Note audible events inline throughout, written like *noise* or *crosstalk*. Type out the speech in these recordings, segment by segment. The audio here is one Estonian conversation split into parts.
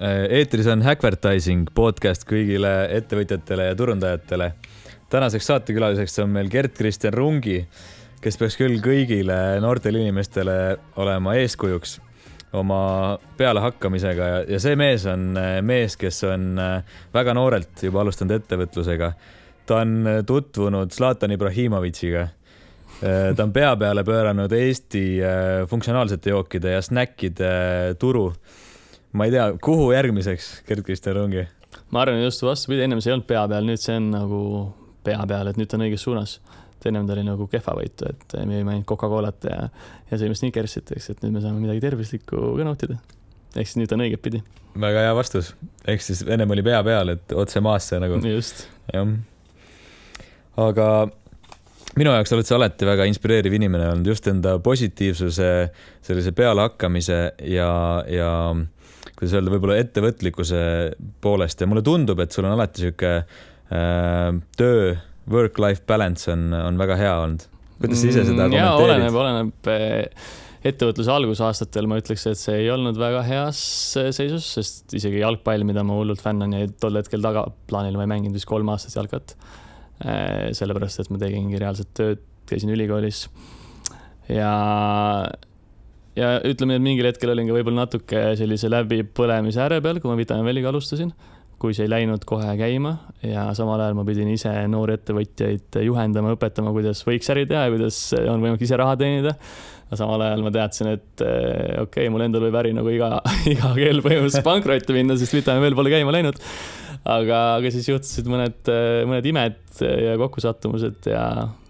eetris on Hackvertising podcast kõigile ettevõtjatele ja turundajatele. tänaseks saatekülaliseks on meil Gert-Kristjan Rungi, kes peaks küll kõigile noortele inimestele olema eeskujuks oma pealehakkamisega ja, ja see mees on mees, kes on väga noorelt juba alustanud ettevõtlusega. ta on tutvunud Zlatan Ibrahimovitšiga. ta on pea peale pööranud Eesti funktsionaalsete jookide ja snäkkide turu ma ei tea, kuhu järgmiseks Gerd-Krister Rungi? ma arvan just vastupidi, ennem see ei olnud pea peal, nüüd see on nagu pea peal, et nüüd ta on õiges suunas. et ennem ta oli nagu kehvavõitu, et me jõime ainult Coca-Colat ja, ja sõime Snickersit, eks, et nüüd me saame midagi tervislikku ka nautida. ehk siis nüüd on õiget pidi. väga hea vastus, ehk siis ennem oli pea peal, et otse maasse nagu. just. jah. aga minu jaoks oled sa alati väga inspireeriv inimene olnud just enda positiivsuse, sellise pealehakkamise ja, ja kuidas öelda, võib-olla ettevõtlikkuse poolest ja mulle tundub, et sul on alati sihuke äh, töö, work-life balance on, on väga hea olnud. kuidas sa ise seda mm, kommenteerid? oleneb, oleneb eh, ettevõtluse algusaastatel ma ütleks, et see ei olnud väga heas seisus, sest isegi jalgpall, mida ma hullult fännan, jäi tol hetkel tagaplaanile, ma ei mänginud vist kolm aastat jalkat. Eh, sellepärast, et ma tegingi reaalset tööd, käisin ülikoolis ja ja ütleme, et mingil hetkel olin ka võib-olla natuke sellise läbipõlemise ääre peal, kui ma Vitamin-Veliga alustasin, kui see ei läinud kohe käima ja samal ajal ma pidin ise noori ettevõtjaid juhendama, õpetama, kuidas võiks äri teha ja kuidas on võimalik ise raha teenida. aga samal ajal ma teadsin, et eh, okei okay,, mul endal võib äri nagu iga, *laughs* iga kell põhimõtteliselt *laughs* pankrotti minna, sest Vitamin-Vel pole käima läinud. aga, aga siis juhtusid mõned, mõned imed ja kokkusattumused ja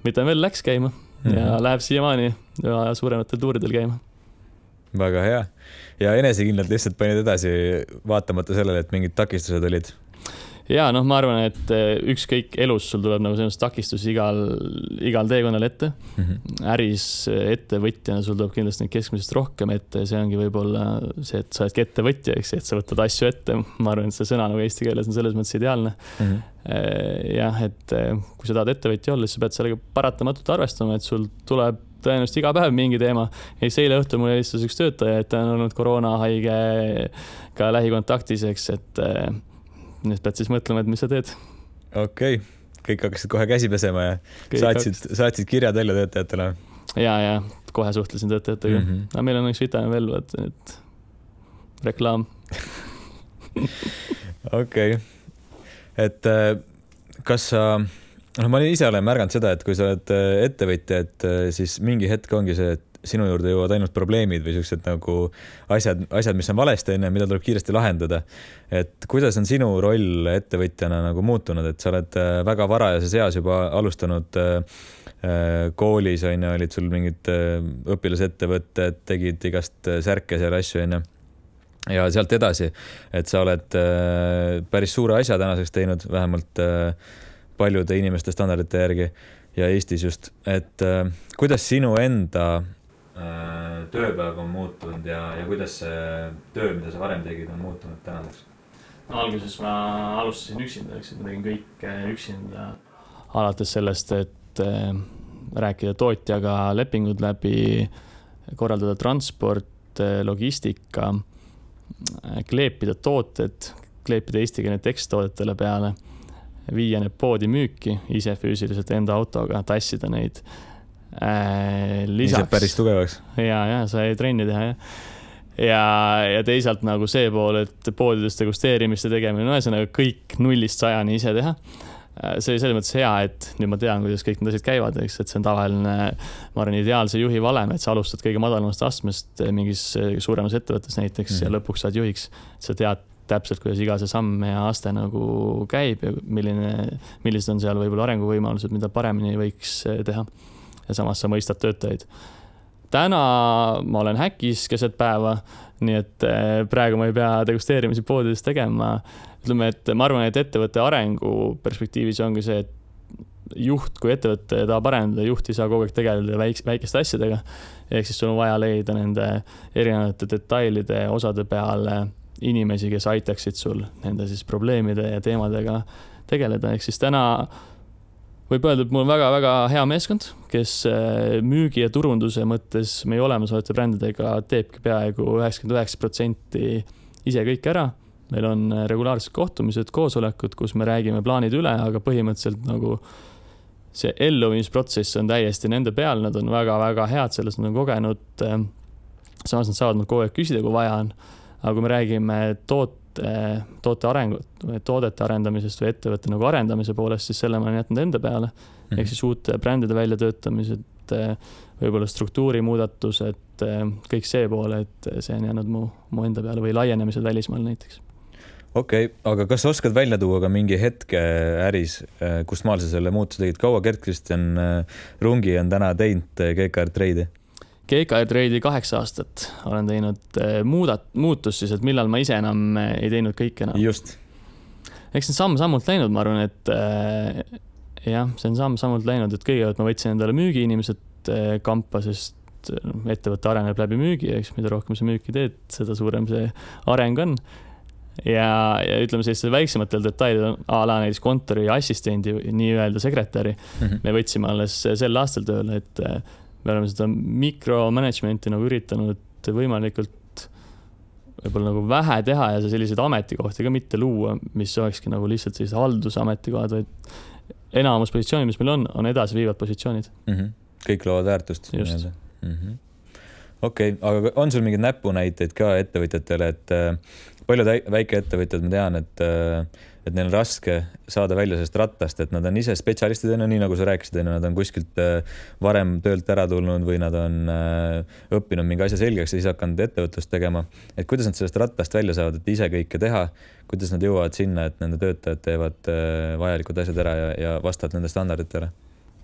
Vitamin-Vel läks käima mm -hmm. ja läheb siiamaani ja suurematel tuuridel käima väga hea ja enesekindlalt lihtsalt panid edasi, vaatamata sellele, et mingid takistused olid ja noh, ma arvan, et eh, ükskõik elus sul tuleb nagu selles takistusi igal, igal teekonnal ette mm. -hmm. äris ettevõtjana sul tuleb kindlasti neid keskmisest rohkem ette, see ongi võib-olla see, et sa oledki ettevõtja, eks, et sa võtad asju ette. ma arvan, et see sõna nagu eesti keeles on selles mõttes ideaalne mm. -hmm. jah, et eh, kui sa tahad ettevõtja olla, siis sa pead sellega paratamatult arvestama, et sul tuleb tõenäoliselt iga päev mingi teema. ja siis eile õhtul mulle helistas üks töötaja, et ta on olnud koroonahaigega lähikontaktis, eks, et nüüd pead siis mõtlema, et mis sa teed. okei okay., kõik hakkasid kohe käsi pesema ja kõik saatsid hakkas..., saatsid kirjad välja töötajatele? ja, ja kohe suhtlesin töötajatega mm. -hmm. aga meil on üks vitamin veel, vaat, et reklaam *laughs* okei okay., et äh, kas sa, noh, ma ise olen märganud seda, et kui sa oled äh, ettevõtja, et äh, siis mingi hetk ongi see, et sinu juurde jõuavad ainult probleemid või siuksed nagu asjad, asjad, mis on valesti onju, mida tuleb kiiresti lahendada. et kuidas on sinu roll ettevõtjana nagu muutunud, et sa oled äh, väga varajases eas juba alustanud äh, äh, koolis onju, olid sul mingid õpilasettevõtted, tegid igast särke seal asju onju ja sealt edasi, et sa oled päris suure asja tänaseks teinud, vähemalt paljude inimeste standardite järgi ja Eestis just, et kuidas sinu enda Äh, tööpäev on muutunud ja, ja kuidas see töö, mida sa varem tegid, on muutunud tänaseks? alguses ma alustasin üksinda, eks, et ma tegin kõike üksinda. alates sellest, et äh, rääkida tootjaga lepingud läbi, korraldada transport, äh, logistika, kleepida tooted, kleepida eestikeelne tekst toodetele peale, viia need poodi müüki ise füüsiliselt enda autoga, tassida neid äh,. lisaks. päris tugevaks. ja, ja sai trenni teha jah ja, ja teisalt nagu see pool, et poodides degusteerimiste tegemine, no ühesõnaga kõik nullist sajani ise teha. Äh, see oli selles mõttes hea, et nüüd ma tean, kuidas kõik need asjad käivad, eks, et see on tavaline, ma arvan, ideaalse juhi valem, et sa alustad kõige madalamast astmest mingis suuremas ettevõttes näiteks mm -hmm. ja mhm. lõpuks saad juhiks. sa tead täpselt, kuidas iga see samm ja aste nagu käib ja milline, millised on seal võib-olla arenguvõimalused, mida paremini võiks teha ja samas sa mõistad töötajaid. täna ma olen häkis keset päeva, nii et eh, praegu ma ei pea degusteerimisi poodides tegema. ütleme, et ma arvan, et ettevõtte arengu perspektiivis ongi see, et juht, kui ettevõte tahab arendada, juht ei saa kogu aeg tegeleda väikse, väikeste asjadega. ehk siis sul on vaja leida nende erinevate detailide, osade peale inimesi, kes aitaksid sul nende siis probleemide ja teemadega tegeleda, ehk siis täna võib öelda, et mul on väga-väga hea meeskond, kes äh, müügi ja turunduse mõttes meie olemasolevate brändidega teebki peaaegu üheksakümmend üheksa protsenti ise kõik ära. meil on regulaarsed kohtumised, koosolekud, kus me räägime plaanid üle, aga põhimõtteliselt nagu see elluviimisprotsess on täiesti nende peal, nad on väga-väga head selles, nad on kogenud. samas nad saavad mult kogu aeg küsida, kui vaja on. Aga kui me räägime toote, toote arengut toodete arendamisest või ettevõtte nagu arendamise poolest, siis selle ma olen jätnud enda peale mm. -hmm. ehk siis uute brändide väljatöötamised, võib-olla struktuuri muudatused, kõik see pool, et see on jäänud mu, mu enda peale või laienemised välismaal näiteks okei okay,, aga kas sa oskad välja tuua ka mingi hetke äris, kust maal sa selle muutuse tegid, kaua Gerd-Kristjan äh, Rungi on täna teinud äh, GKR Trade'i? GKR Trade'i kaheksa aastat olen teinud muudat-, muutust siis, et millal ma ise enam ei teinud kõike enam. just. eks see on samm-sammult läinud, ma arvan, et äh, jah, see on samm-sammult läinud, et kõigepealt ma võtsin endale müügiinimesed äh, kampa, sest ettevõte areneb läbi müügi, eks, mida rohkem sa müüki teed, seda suurem see areng on ja, ja ütleme sellistel väiksematel detailidel a la näiteks kontori assistendi, nii-öelda sekretäri mm, -hmm. me võtsime alles sel aastal tööle, et me oleme seda mikromanagement'i nagu üritanud võimalikult võib-olla nagu vähe teha ja selliseid ametikohti ka mitte luua, mis olekski nagu lihtsalt sellised haldusametikohad, vaid enamus positsioonid, mis meil on, on edasiviivad positsioonid mm. -hmm. kõik loovad väärtust. just. -hmm. okei aga on sul mingeid näpunäiteid ka ettevõtjatele, et äh, paljud väikeettevõtjad, ma tean, et, äh, et neil on raske saada välja sellest rattast, et nad on ise spetsialistid, on ju, nii nagu sa rääkisid, on ju, nad on kuskilt äh, varem töölt ära tulnud või nad on äh, õppinud mingi asja selgeks ja siis hakanud ettevõtlust tegema. et kuidas nad sellest rattast välja saavad, et ise kõike teha, kuidas nad jõuavad sinna, et nende töötajad teevad vajalikud asjad ära ja, ja vastavad nende standarditele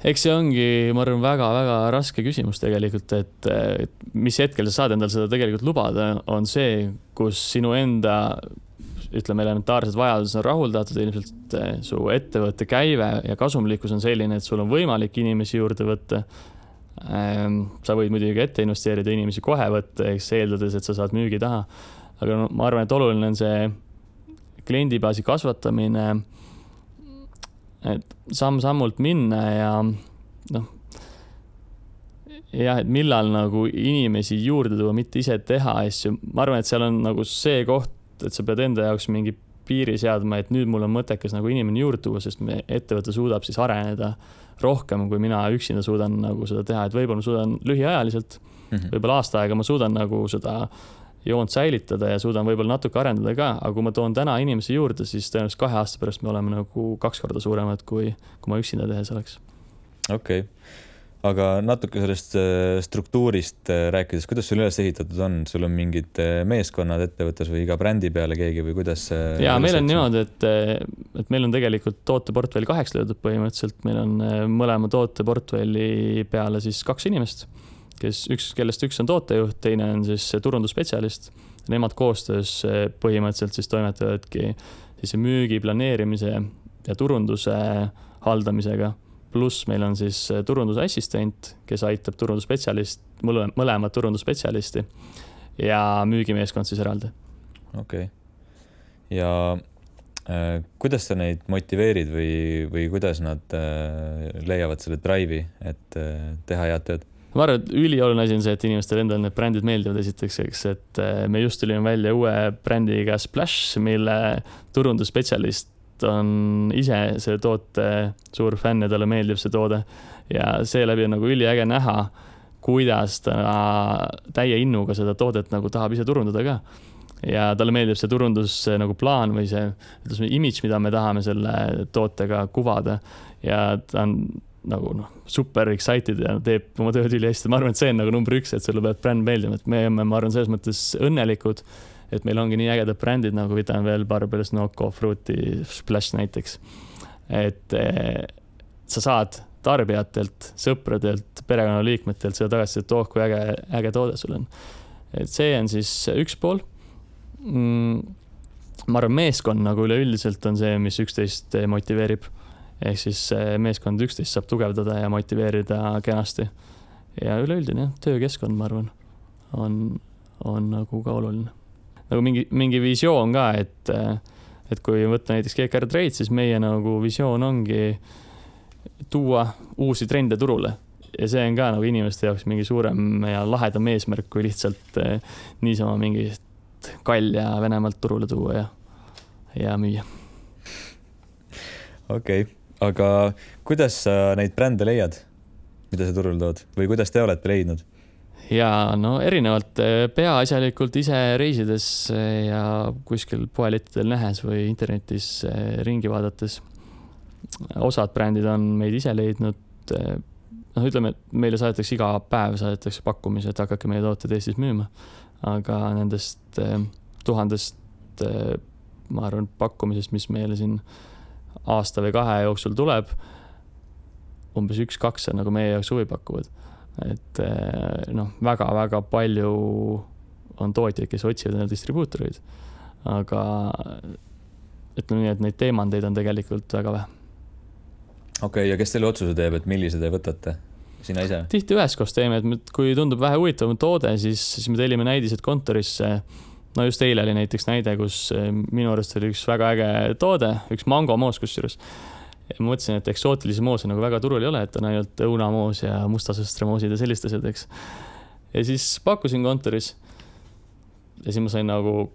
eks see ongi, ma arvan väga,, väga-väga raske küsimus tegelikult, et mis hetkel sa saad endale seda tegelikult lubada, on see, kus sinu enda ütleme, elementaarsed vajadused on rahuldatud, ilmselt eh, su ettevõtte käive ja kasumlikkus on selline, et sul on võimalik inimesi juurde võtta. Ehm, sa võid muidugi ette investeerida, inimesi kohe võtta, eks eeldades, et sa saad müügi taha. aga no ma arvan, et oluline on see kliendibaasi kasvatamine et samm-sammult minna ja noh, jah, et millal nagu inimesi juurde tuua, mitte ise teha asju, ma arvan, et seal on nagu see koht, et sa pead enda jaoks mingi piiri seadma, et nüüd mul on mõttekas nagu inimene juurde tuua, sest me, ettevõte suudab siis areneda rohkem, kui mina üksinda suudan nagu seda teha, et võib-olla ma suudan lühiajaliselt mm -hmm., võib-olla aasta aega ma suudan nagu seda joont säilitada ja suudan võib-olla natuke arendada ka, aga kui ma toon täna inimesi juurde, siis tõenäoliselt kahe aasta pärast me oleme nagu kaks korda suuremad, kui, kui ma üksinda tehes oleks. okei okay., aga natuke sellest äh, struktuurist äh, rääkides, kuidas sul üles ehitatud on, sul on mingid äh, meeskonnad ettevõttes või iga brändi peale keegi või kuidas? ja meil on niimoodi, et, et meil on tegelikult tooteportfell kaheks löödud põhimõtteliselt, meil on mõlema tooteportfelli peale siis kaks inimest kes üks, kellest üks on tootejuht, teine on siis turundusspetsialist. Nemad koostöös põhimõtteliselt siis toimetavadki siis müügi planeerimise ja turunduse haldamisega. Pluss meil on siis eh, turundusassistent, kes aitab turundusspetsialist, mõlemat turundusspetsialisti ja müügimeeskond siis eraldi. okei okay., ja äh, kuidas sa neid motiveerid või, või kuidas nad äh, leiavad selle drive'i, et äh, teha head tööd? ma arvan, et ülioluline asi on see, et inimestele endale need brändid meeldivad esiteks, eks, et eh, me just tulime välja uue brändiga Splash, mille turundusspetsialist on ise selle toote suur fänn ja talle meeldib see toode. ja seeläbi on nagu üliäge näha, kuidas ta täie innuga seda toodet nagu tahab ise turundada ka ja talle meeldib see turundus nagu plaan või see, ütleme, imidž, mida me tahame selle tootega kuvada. ja ta on nagu noh, super excited ja teeb oma tööd ülihästi, ma arvan, et see on nagu number üks, et sulle peab bränd meeldima, et me oleme, ma arvan, selles mõttes õnnelikud, et meil ongi nii ägedad brändid nagu võtame veel Barbell Snoko, Fruity, Splash näiteks. et eh, sa saad tarbijatelt, sõpradelt, perekonnaliikmetelt seda tagasisidet, oh kui äge, äge toode sul on. et see on siis üks pool mm,. ma arvan, meeskond nagu üleüldiselt on see, mis üksteist motiveerib ehk siis meeskond üksteist saab tugevdada ja motiveerida kenasti. ja üleüldine jah, töökeskkond, ma arvan, on, on nagu ka oluline. Nagu mingi, mingi visioon ka, et, et kui võtta näiteks GKR Trade, siis meie nagu visioon ongi tuua uusi trende turule ja see on ka nagu inimeste jaoks mingi suurem ja lahedam eesmärk, kui lihtsalt niisama mingit kalja Venemaalt turule tuua ja ja müüa. okei okay., aga kuidas sa neid brände leiad, mida sa turule tood või kuidas te olete leidnud? Ja no erinevalt, eh, peaasjalikult ise reisides eh, ja kuskil poelettidel nähes või internetis eh, ringi vaadates. osad brändid on meid ise leidnud. noh, ütleme, et meile saadetakse iga päev saadetakse pakkumised, et hakake meie tooteid Eestis müüma. aga nendest tuhandest, ma arvan, pakkumisest, mis meile siin aasta või kahe jooksul tuleb, umbes üks-kaks on nagu meie jaoks huvi pakkuvad et eh, noh, väga-väga palju on tootjaid, kes otsivad endale distribuutoreid. aga ütleme nii, et neid teemandeid on tegelikult väga vähe. okei okay,, ja kes selle otsuse teeb, et millise te võtate? sina ise? tihti üheskoos teeme, et kui tundub vähe huvitavam toode, siis, siis me tellime näidised kontorisse. no just eile oli näiteks näide, kus eh, minu arust oli üks väga äge toode, üks mangomoos kusjuures ja ma mõtlesin, et eksootilisi moose nagu väga turul ei ole, et on ainult õunamoos ja mustasõstramoosid ja sellised asjad, eks. ja siis pakkusin kontoris. ja siis ma sain nagu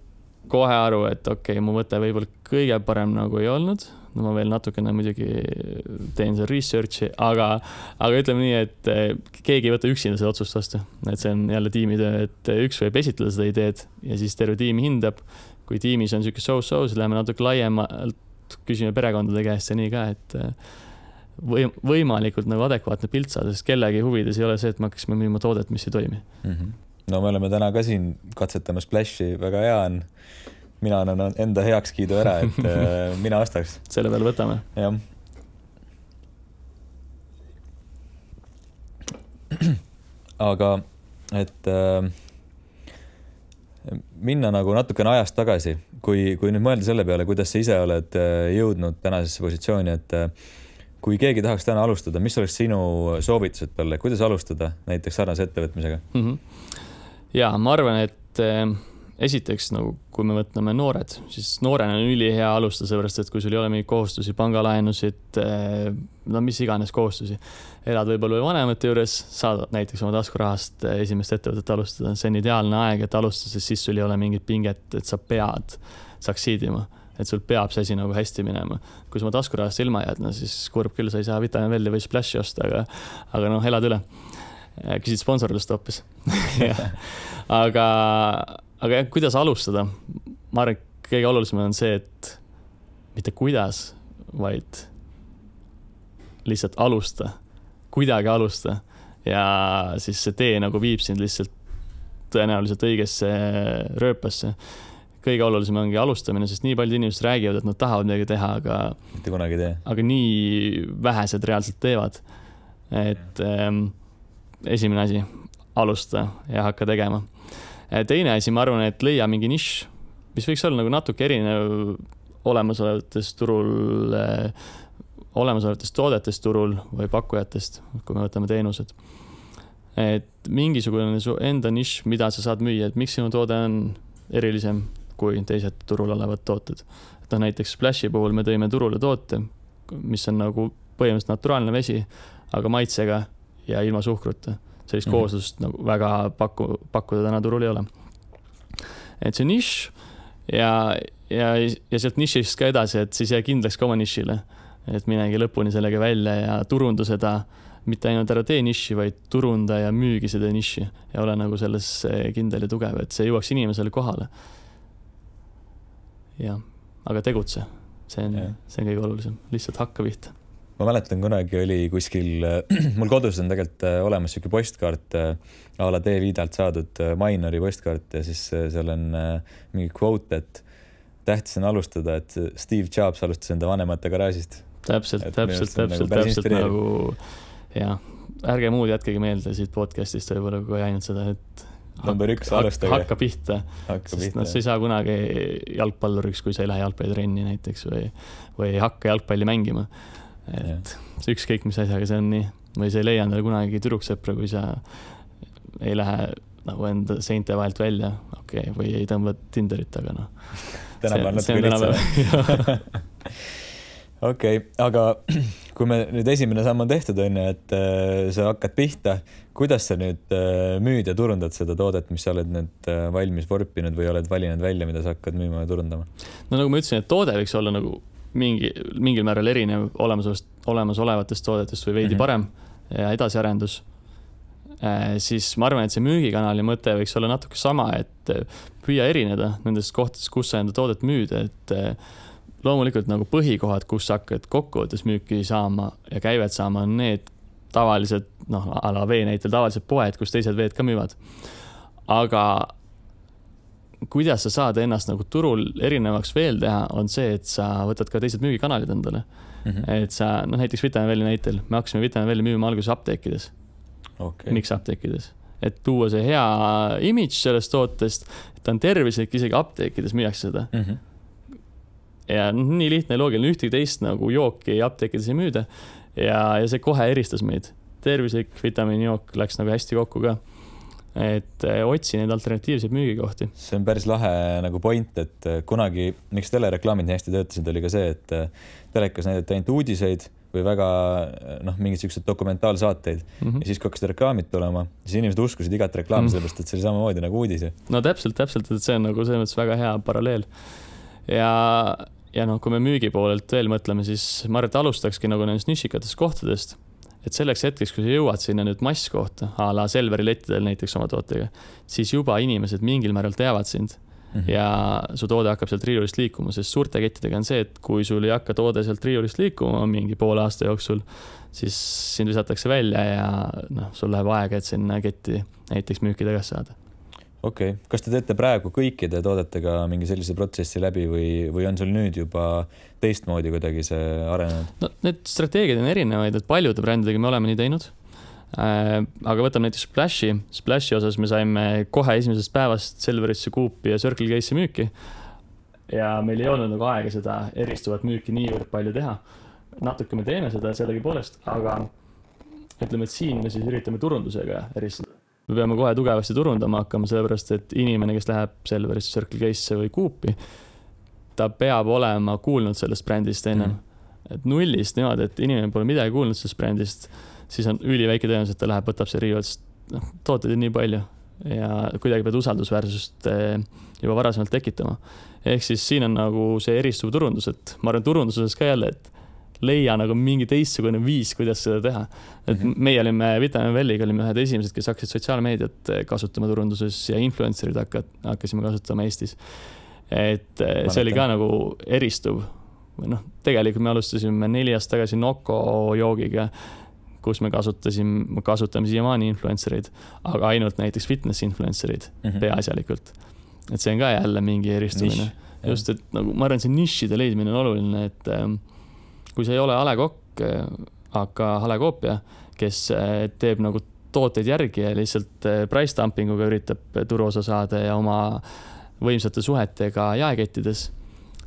kohe aru, et okei okay,, mu mõte võib-olla kõige parem nagu ei olnud. no ma veel natukene muidugi teen seal research'i, aga, aga ütleme nii, et eh, keegi ei võta üksinda seda otsust vastu. et see on jälle tiimitöö, et üks võib esitleda seda ideed ja siis terve tiim hindab. kui tiimis on sihuke so-so, siis läheme natuke laiemalt küsime perekondade käest ja nii ka, et äh, või võimalikult nagu adekvaatne pilt saada, sest kellegi huvides ei ole see, et me hakkaksime müüma toodet, mis ei toimi mm. -hmm. no me oleme täna ka siin katsetamas Splashi, väga hea on. mina annan enda heakskiidu ära, et *laughs* äh, mina ostaks. selle peale võtame. jah. *clears throat* aga, et äh, minna nagu natukene ajas tagasi, kui, kui nüüd mõelda selle peale, kuidas sa ise oled äh, jõudnud tänasesse positsiooni, et äh, kui keegi tahaks täna alustada, mis oleks sinu soovitused talle, kuidas alustada näiteks sarnase ettevõtmisega mm? -hmm. ja ma arvan, et äh, esiteks nagu, kui me mõtleme noored, siis noorena on ülihea alustada, sellepärast et kui sul ei ole mingeid kohustusi, pangalaenusid, eh, no mis iganes kohustusi, elad võib-olla vanemate juures, saad näiteks oma taskurahast eh, esimest ettevõtet alustada, see on ideaalne aeg, et alustada, sest siis sul ei ole mingit pinget, et sa pead succeed ima et sul peab see asi nagu hästi minema. kui sa oma taskurahast ilma jääd, no siis kurb küll, sa ei saa vitamiinvelli või splash'i osta, aga, aga noh, elad üle. Eh, küsid sponsorlust hoopis *laughs* aga aga jah, kuidas alustada? ma arvan, et kõige olulisem on see, et mitte kuidas, vaid lihtsalt alusta, kuidagi alusta ja siis see tee nagu viib sind lihtsalt tõenäoliselt õigesse rööpasse. kõige olulisem ongi alustamine, sest nii paljud inimesed räägivad, et nad tahavad midagi teha, aga. mitte kunagi ei tee. aga nii vähesed reaalselt teevad. et ähm, esimene asi, alusta ja hakka tegema teine asi, ma arvan, et leia mingi nišš, mis võiks olla nagu natuke erinev olemasolevatest turul, äh, olemasolevatest toodetest turul või pakkujatest, kui me võtame teenused. et mingisugune su enda nišš, mida sa saad müüa, et miks sinu toode on erilisem kui teised turul olevad tooted. et noh, näiteks Splashi puhul me tõime turule toote, mis on nagu põhimõtteliselt naturaalne vesi, aga maitsega ja ilma suhkruta sellist mm -hmm. kooslust nagu väga paku, pakkuda täna turul ei ole. et see nišš ja, ja, ja sealt nišist ka edasi, et siis jää kindlaks ka oma nišile. et minegi lõpuni sellega välja ja turunda seda, mitte ainult ära tee nišši, vaid turunda ja müügi seda nišši ja ole nagu selles kindel ja tugev, et see jõuaks inimesele kohale. jah, aga tegutse, see on, see on kõige olulisem, lihtsalt hakka pihta ma mäletan, kunagi oli kuskil, *clears throat* mul kodus on tegelikult äh, olemas sihuke postkaart äh, a la D-Viidalt saadud äh, Mainori postkaart ja siis seal on mingi quote, et tähtis on alustada, et Steve Jobs alustas enda vanemate garaažist. täpselt, täpselt, täpselt, nagu täpselt nagu jah, ärge muud jätkegi meelde siit podcast'ist võib-olla kui ainult seda, et number üks, alustage. hakka pihta. sest noh, sa ei saa kunagi jalgpalluriks, kui sa ei lähe jalgpallitrenni näiteks või, või ei hakka jalgpalli mängima et see ükskõik mis asjaga, see on nii, või sa ei leia endale kunagi tüdruksõpra, kui sa ei lähe nagu enda seinte vahelt välja, okei okay,, või ei tõmba Tinderit, aga noh. tänapäeval natuke lihtsam. *laughs* okei okay,, aga *clears throat* kui me nüüd esimene samm on tehtud, on ju, et äh, sa hakkad pihta, kuidas sa nüüd äh, müüd ja turundad seda toodet, mis sa oled nüüd äh, valmis vorpinud või oled valinud välja, mida sa hakkad müüma ja turundama? no nagu ma ütlesin, et toode võiks olla nagu mingi, mingil määral erinev olemasolevast, olemasolevatest toodetest või veidi mm -hmm. parem ja edasiarendus äh,. siis ma arvan, et see müügikanali mõte võiks olla natuke sama, et äh, püüa erineda nendest kohtadest, kus sa enda toodet müüd, et äh, loomulikult nagu põhikohad, kus sa hakkad kokkuvõttes müüki saama ja käivet saama, on need tavalised, noh, a la vee näitel tavalised poed, kus teised veed ka müüvad. aga kuidas sa saad ennast nagu turul erinevaks veel teha, on see, et sa võtad ka teised müügikanalid endale mm. -hmm. et sa, noh näiteks Vitamin Velli näitel, me hakkasime Vitamin Velli müüma alguses apteekides okay.. miks apteekides? et tuua see hea imidž sellest tootest, et ta on tervislik, isegi apteekides müüakse seda mm. -hmm ja nii lihtne ja loogiline, ühtegi teist nagu jooki apteekides ei müüda. ja, ja see kohe eristas meid. tervislik vitamiinijook läks nagu hästi kokku ka et eh, otsi neid alternatiivseid müügikohti. see on päris lahe nagu point, et eh, kunagi, miks telereklaamid nii hästi töötasid, oli ka see, et eh, telekas näidati ainult uudiseid või väga noh, mingeid siukseid dokumentaalsaateid mm -hmm. ja siis, kui hakkasid reklaamid tulema, siis inimesed uskusid igat reklaami mm -hmm. sellepärast, et see oli samamoodi nagu uudis no täpselt, täpselt, et see on nagu selles mõttes väga hea paralleel. ja, ja noh, kui me müügi poolelt veel mõtleme, siis ma arvan, et alustakski nagu nendest nišikatest kohtadest et selleks hetkeks, kui sa jõuad sinna nüüd masskohta a la Selveri lettidel näiteks oma tootega, siis juba inimesed mingil määral teavad sind mm -hmm. ja su toode hakkab sealt riiulist liikuma, sest suurte kettidega on see, et kui sul ei hakka toode sealt riiulist liikuma mingi poole aasta jooksul, siis sind visatakse välja ja noh, sul läheb aega, et sinna ketti näiteks müüki tagasi saada okei okay., kas te teete praegu kõikide toodetega mingi sellise protsessi läbi või, või on sul nüüd juba teistmoodi kuidagi see arenenud? no need strateegiad on erinevaid, et paljude brändidega me oleme nii teinud äh,. aga võtame näiteks Splashi, Splashi osas me saime kohe esimesest päevast Selverisse, Coopi ja Circle K-sse müüki. ja meil ei olnud nagu aega seda eristuvat müüki niivõrd palju teha. natuke me teeme seda sellegipoolest, aga ütleme, et siin me siis üritame turundusega eristada me peame kohe tugevasti turundama hakkama, sellepärast et inimene, kes läheb Selverisse, Circle K-sse või Coopi, ta peab olema kuulnud sellest brändist ennem. Mm.. et nullist niimoodi, et inimene pole midagi kuulnud sellest brändist, siis on üliväike tõenäosus, et ta läheb, võtab see riiulist, noh, tooteid on nii palju. Ja kuidagi pead usaldusväärsust eh, juba varasemalt tekitama. ehk siis siin on nagu see eristuv turundus, et ma arvan, turunduses ka jälle, et leia nagu mingi teistsugune viis, kuidas seda teha. et mm -hmm. meie olime Vitamin Velliga olime ühed esimesed, kes hakkasid sotsiaalmeediat eh, kasutama turunduses ja influencer'id hakka-, hakkasime kasutama Eestis. et eh, see oli ka nagu eristuv. või noh, tegelikult me alustasime neli aastat tagasi Noko joogiga kus me kasutasime, kasutame siiamaani influencer eid, aga ainult näiteks fitness influencer eid mm -hmm. peaasjalikult. et see on ka jälle mingi eristumine. just, et nagu ma arvan, see nišide leidmine on oluline, et ähm, kui sa ei ole A Le Coq, aga A Le Coopia, kes eh, teeb nagu tooteid järgi ja lihtsalt eh, price dumping uga üritab turuosa saada ja oma võimsate suhetega jaekettides,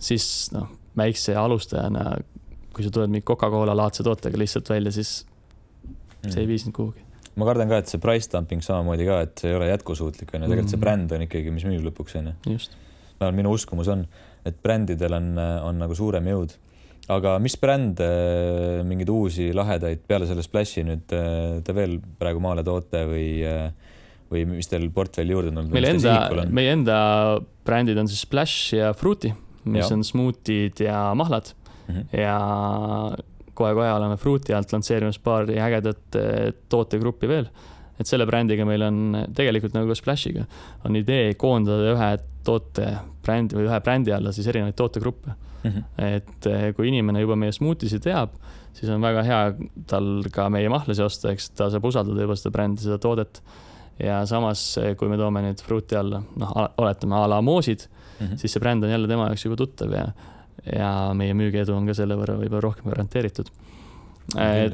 siis noh, väikse alustajana, kui sa tuled mingi Coca-Cola laadse tootega lihtsalt välja, siis see ei mm. vii sind kuhugi ma kardan ka, et see price dumping samamoodi ka, et see ei ole jätkusuutlik, on ju, tegelikult see mm. bränd on ikkagi, mis müüb lõpuks, on ju. vähemalt minu uskumus on, et brändidel on, on nagu suurem jõud aga mis brände, mingeid uusi lahedaid peale selle Splashi nüüd äh, te veel praegu maale toote või, äh, või mis teil portfelli juurde on tulnud? meil enda, meie enda brändid on siis Splash ja Fruity, mis ja. on smuutid ja mahlad mm -hmm. ja kohe-kohe oleme Fruity alt lansseerimas paari ägedat äh, tootegruppi veel et selle brändiga meil on tegelikult nagu Splashiga on idee koondada ühe toote brändi või ühe brändi alla siis erinevaid tootegruppe mm. -hmm. et eh, kui inimene juba meie smuutisi teab, siis on väga hea tal ka meie mahlasi osta, eks ta saab usaldada juba seda brändi, seda toodet. ja samas, eh, kui me toome nüüd pruuti alla, noh, oletame a la moosid mm, -hmm. siis see bränd on jälle tema jaoks juba tuttav ja, ja meie müügiedu on ka selle võrra võib-olla rohkem garanteeritud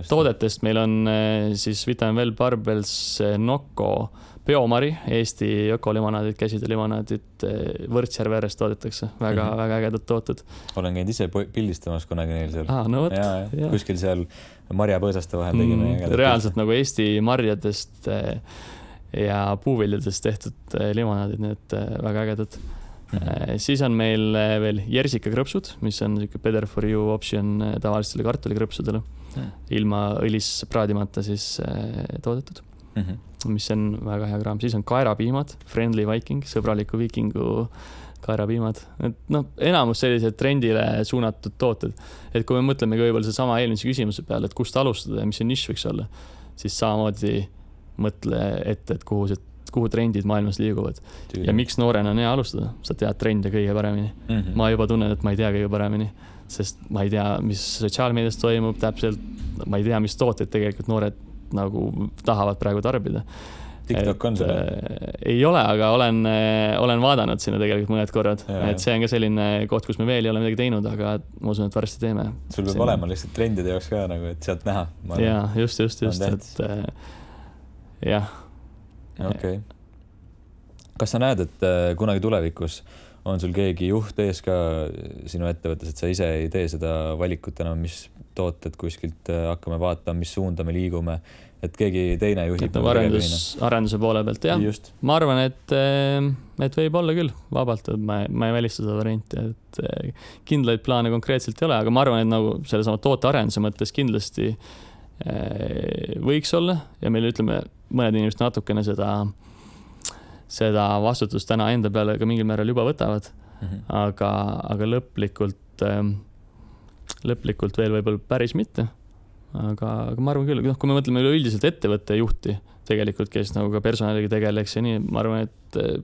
toodetest meil on siis Vitamin Well Barbels Nocco Biomari, Eesti ökolimonaadid, käsitöölimonaadid eh, Võrtsjärve ääres toodetakse väga mm, -hmm. väga ägedad tooted. olen käinud ise pildistamas kunagi neil seal. aa, no vot. kuskil seal marjapõõsaste vahel tegime mm,. reaalselt pildi. nagu Eesti marjadest eh, ja puuviljadest tehtud eh, limonaadid, nii et väga ägedad. -hmm. siis on meil veel jersikakrõpsud, mis on niisugune better for you optsioon tavalistele kartulikrõpsudele mm, -hmm. ilma õlis praadimata siis toodetud mm. -hmm mis on väga hea kraam, siis on kaerapiimad, Friendly Viking, sõbraliku viikingu kaerapiimad, et noh, enamus sellised trendile suunatud tooted. et kui me mõtlemegi võib-olla sedasama eelmise küsimuse peale, et kust alustada ja mis see nišš võiks olla, siis samamoodi mõtle ette, et kuhu see, kuhu trendid maailmas liiguvad. ja miks noorena on hea alustada, sa tead trende kõige paremini mm. -hmm. ma juba tunnen, et ma ei tea kõige paremini, sest ma ei tea, mis sotsiaalmeedias toimub täpselt, ma ei tea, mis tooteid tegelikult noored nagu tahavad praegu tarbida TikTok on see? Äh, ei ole, aga olen, äh, olen vaadanud sinna tegelikult mõned korrad, et see on ka selline koht, kus me veel ei ole midagi teinud, aga ma usun, et varsti teeme. sul peab Selline. olema lihtsalt trendide jaoks ka nagu, et sealt näha. ja just, just, just, et äh, jah. okei okay.. kas sa näed, et kunagi tulevikus on sul keegi juht ees ka sinu ettevõttes, et sa ise ei tee seda valikut enam, mis tooted kuskilt äh, hakkame vaatama, mis suunda me liigume et keegi teine juhib. nagu arendus, arenduse poole pealt jah, ma arvan, et, eh, et võib olla küll vabalt, et ma, ma ei välista seda varianti, et eh, kindlaid plaane konkreetselt ei ole, aga ma arvan, et nagu sellesama tootearenduse mõttes kindlasti võiks olla ja meil ütleme, mõned inimesed natukene seda, seda vastutust täna enda peale ka mingil määral juba võtavad mm. -hmm. aga, aga lõplikult, lõplikult veel võib-olla päris mitte aga, aga ma arvan küll, noh, kui me mõtleme üleüldiselt ettevõtte juhti tegelikult, kes nagu ka personaliga tegeleks ja nii, ma arvan, et äh,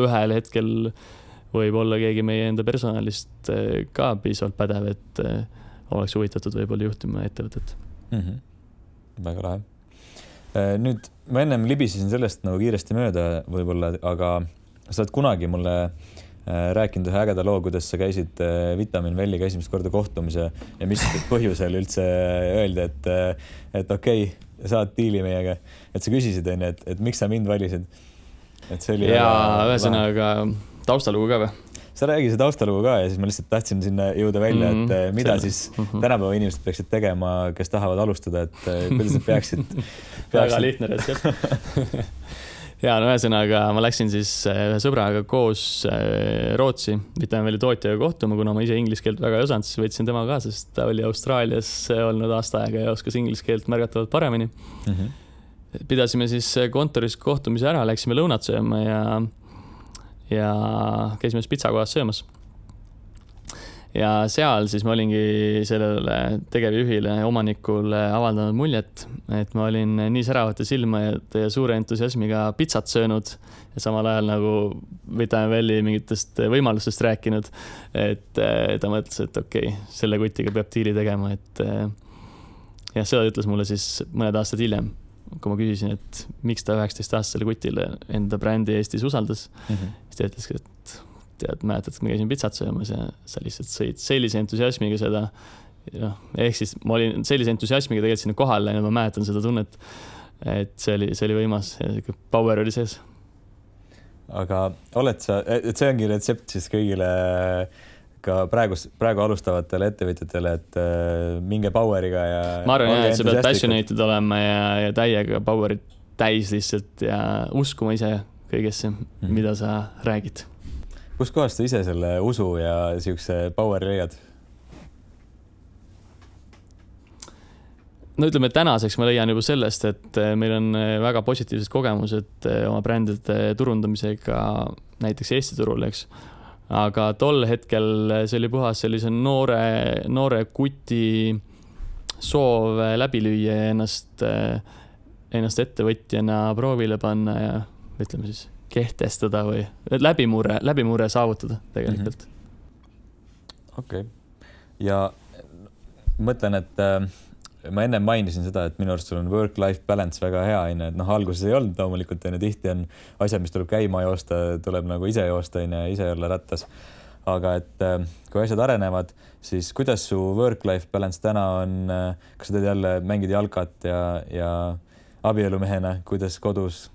ühel hetkel võib olla keegi meie enda personalist äh, ka piisavalt pädev, et äh, oleks huvitatud võib-olla juhtima ettevõtet mm. -hmm. väga lahe. nüüd ma ennem libisesin sellest nagu kiiresti mööda võib-olla, aga sa oled kunagi mulle äh, rääkinud ühe ägeda loo, kuidas sa käisid äh, Vitamin Velliga esimest korda kohtumise ja mis *laughs* põhjusel üldse öeldi, et, äh, et okei okay,, saad diili meiega. et sa küsisid, onju, et, et miks sa mind valisid. et see oli. ja ühesõnaga taustalugu ka või? sa räägi seda taustalugu ka ja siis ma lihtsalt tahtsin sinna jõuda välja, et -hmm. mida Selle. siis mm -hmm. tänapäeva inimesed peaksid tegema, kes tahavad alustada, et kuidas nad peaksid, peaksid... *laughs* väga lihtne retsept *laughs* ja no ühesõnaga ma läksin siis äh, ühe sõbraga koos äh, Rootsi Vitaminväli tootjaga kohtuma, kuna ma ise inglise keelt väga ei osanud, siis võtsin tema ka, sest ta oli Austraalias olnud aasta aega ja oskas inglise keelt märgatavalt paremini mm. -hmm. pidasime siis kontoris kohtumise ära, läksime lõunat sööma ja, ja käisime siis pitsakohas söömas ja seal siis ma olingi sellele tegevjuhile, omanikule avaldanud muljet, et ma olin nii säravate silmade ja suure entusiasmiga pitsat söönud ja samal ajal nagu Vitamin Velli mingitest võimalustest rääkinud. et eh, ta mõtles, et okei okay,, selle kutiga peab diili tegema, et eh, jah, seda ütles mulle siis mõned aastad hiljem kui ma küsisin, et miks ta üheksateistaastasele kutile enda brändi Eestis usaldas mm, -hmm. siis ta ütleski, et tead, mäletad, me käisime pitsat söömas ja sa lihtsalt sõid sellise entusiasmiga seda. noh, ehk siis ma olin sellise entusiasmiga tegelikult sinna kohale läinud, ma mäletan seda tunnet. et see oli, see oli võimas ja sihuke power oli sees. aga oled sa, et see ongi retsept siis kõigile ka praegu, praegu alustavatele ettevõtjatele, et äh, minge power'iga ja. ma arvan jah, et sa pead passionated olema ja, ja täiega power'it täis lihtsalt ja uskuma ise kõigesse mm, -hmm. mida sa räägid kuskohast sa ise selle usu ja siukse power'i leiad? no ütleme, tänaseks ma leian juba sellest, et eh, meil on eh, väga positiivsed kogemused eh, oma brändide turundamisega näiteks Eesti turul, eks. aga tol hetkel see oli puhas sellise noore, noore kuti soov läbi lüüa ja ennast, ennast ettevõtjana proovile panna ja ütleme siis kehtestada või läbimurre, läbimurre saavutada tegelikult. Mhm. okei, ja mõtlen, et äh, ma ennem mainisin seda, et minu arust sul on work-life balance väga hea, onju, et noh, alguses ei olnud loomulikult onju, tihti on asjad, mis tuleb käima joosta, tuleb nagu ise joosta onju, ise olla rattas. aga et äh, kui asjad arenevad, siis kuidas su work-life balance täna on, äh, kas sa teed jälle, mängid jalkat ja, ja abielumehena, kuidas kodus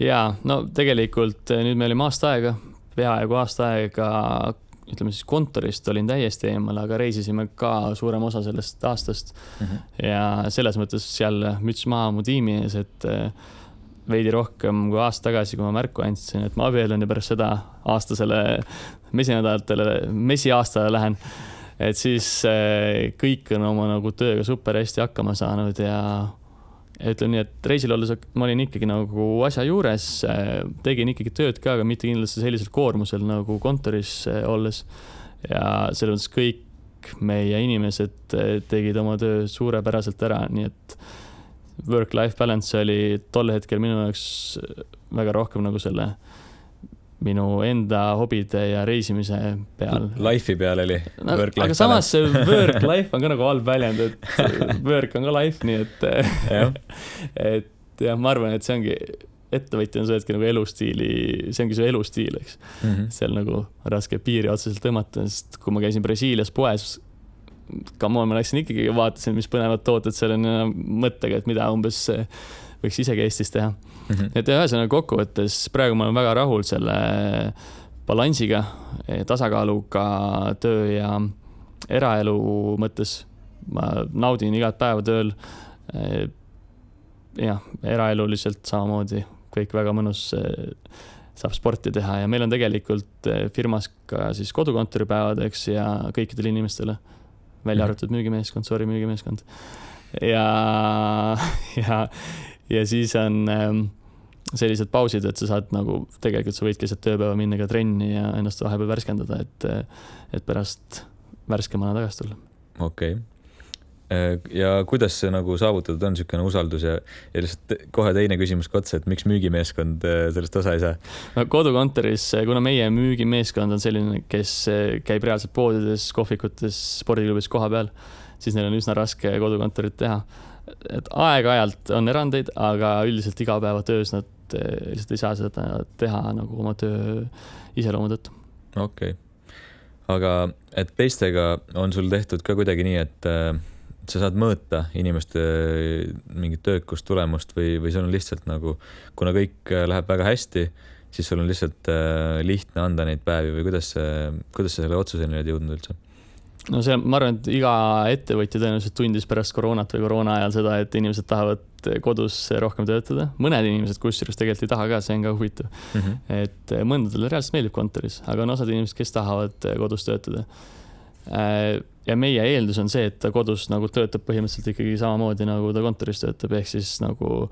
ja no tegelikult eh, nüüd me olime aasta aega, peaaegu aasta aega ütleme siis kontorist olin täiesti eemal, aga reisisime ka suurem osa sellest aastast mm. -hmm. ja selles mõttes jälle müts maha mu tiimi ees, et eh, veidi rohkem kui aasta tagasi, kui ma märku andsin, et ma abiellun ja pärast seda aastasele mesinädalatele, mesiaastale lähen et siis eh, kõik on oma nagu tööga super hästi hakkama saanud ja ütleme nii, et reisil olles ma olin ikkagi nagu asja juures, eh, tegin ikkagi tööd ka, aga mitte kindlasti sellisel koormusel nagu kontoris eh, olles. ja selles mõttes kõik meie inimesed tegid oma töö suurepäraselt ära, nii et work-life balance oli tol hetkel minu jaoks väga rohkem nagu selle minu enda hobide ja reisimise peal. Life'i peal oli no,. aga samas see *laughs* work life on ka nagu halb väljend, et work on ka life, nii et *laughs* et jah, ma arvan, et see ongi, ettevõtja on see hetk nagu elustiili, see ongi su elustiil, eks mm. -hmm. seal nagu raske piiri otseselt tõmmata, sest kui ma käisin Brasiilias poes, come on, ma läksin ikkagi, vaatasin, mis põnevad tooted seal on ja mõttega, et mida umbes võiks isegi Eestis teha mm. -hmm. et ühesõnaga kokkuvõttes praegu ma olen väga rahul selle balansiga, tasakaaluga töö ja eraelu mõttes. ma naudin igat päeva tööl. jah, eraeluliselt samamoodi kõik väga mõnus saab sporti teha ja meil on tegelikult firmas ka siis kodukontoripäevadeks ja kõikidele inimestele, välja mhm. arvatud müügimeeskond, sorry, müügimeeskond. ja, *laughs* ja, ja siis on ähm, sellised pausid, et sa saad nagu, tegelikult sa võidki lihtsalt tööpäeva minna ka trenni ja ennast vahepeal värskendada, et, et pärast värskemana tagasi tulla. okei okay äh, ja kuidas see nagu saavutatud on, niisugune usaldus ja, ja lihtsalt kohe teine küsimus ka otsa, et miks müügimeeskond äh, sellest osa ei saa? no kodukontoris, kuna meie müügimeeskond on selline, kes äh, käib reaalselt poodides, kohvikutes, spordiklubis kohapeal, siis neil on üsna raske kodukontorit teha et aeg-ajalt on erandeid, aga üldiselt igapäevatöös nad eh, lihtsalt ei saa seda teha nagu oma töö iseloomu tõttu. okei okay., aga et teistega on sul tehtud ka kuidagi nii, et äh, sa saad mõõta inimeste mingit töökust, tulemust või, või sul on lihtsalt nagu, kuna kõik läheb väga hästi, siis sul on lihtsalt äh, lihtne anda neid päevi või kuidas kuidas sa selle otsuseni oled jõudnud üldse? No see, ma arvan, et iga ettevõtja tõenäoliselt tundis pärast koroonat või koroona ajal seda, et inimesed tahavad kodus rohkem töötada. mõned inimesed kusjuures tegelikult ei taha ka, see on ka huvitav mm. -hmm. et mõndadele reaalselt meeldib kontoris, aga on osad inimesed, kes tahavad kodus töötada. Äh, ja meie eeldus on see, et ta kodus nagu töötab põhimõtteliselt ikkagi samamoodi, nagu ta kontoris töötab, ehk siis nagu